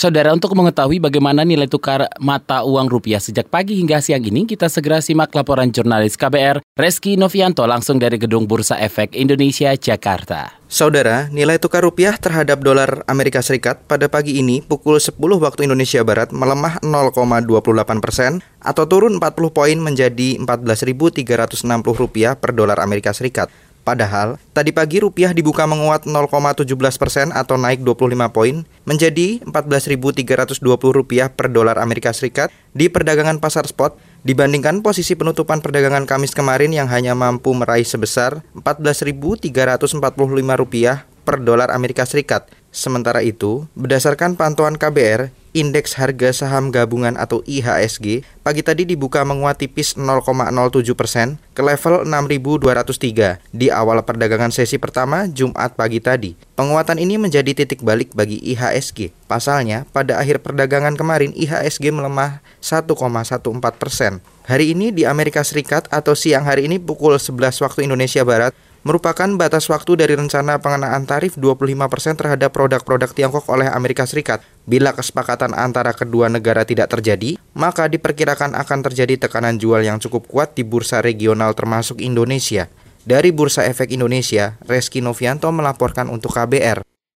Saudara, untuk mengetahui bagaimana nilai tukar mata uang rupiah sejak pagi hingga siang ini, kita segera simak laporan jurnalis KBR Reski Novianto langsung dari Gedung Bursa Efek Indonesia, Jakarta. Saudara, nilai tukar rupiah terhadap dolar Amerika Serikat pada pagi ini pukul 10 waktu Indonesia Barat melemah 0,28 persen atau turun 40 poin menjadi 14.360 rupiah per dolar Amerika Serikat. Padahal, tadi pagi rupiah dibuka menguat 0,17 persen atau naik 25 poin menjadi 14.320 rupiah per dolar Amerika Serikat di perdagangan pasar spot dibandingkan posisi penutupan perdagangan Kamis kemarin yang hanya mampu meraih sebesar 14.345 rupiah per dolar Amerika Serikat. Sementara itu, berdasarkan pantauan KBR, indeks harga saham gabungan atau IHSG pagi tadi dibuka menguat tipis 0,07 persen ke level 6.203 di awal perdagangan sesi pertama Jumat pagi tadi. Penguatan ini menjadi titik balik bagi IHSG. Pasalnya, pada akhir perdagangan kemarin IHSG melemah 1,14 persen. Hari ini di Amerika Serikat atau siang hari ini pukul 11 waktu Indonesia Barat, merupakan batas waktu dari rencana pengenaan tarif 25% terhadap produk-produk Tiongkok oleh Amerika Serikat. Bila kesepakatan antara kedua negara tidak terjadi, maka diperkirakan akan terjadi tekanan jual yang cukup kuat di bursa regional termasuk Indonesia. Dari Bursa Efek Indonesia, Reski Novianto melaporkan untuk KBR.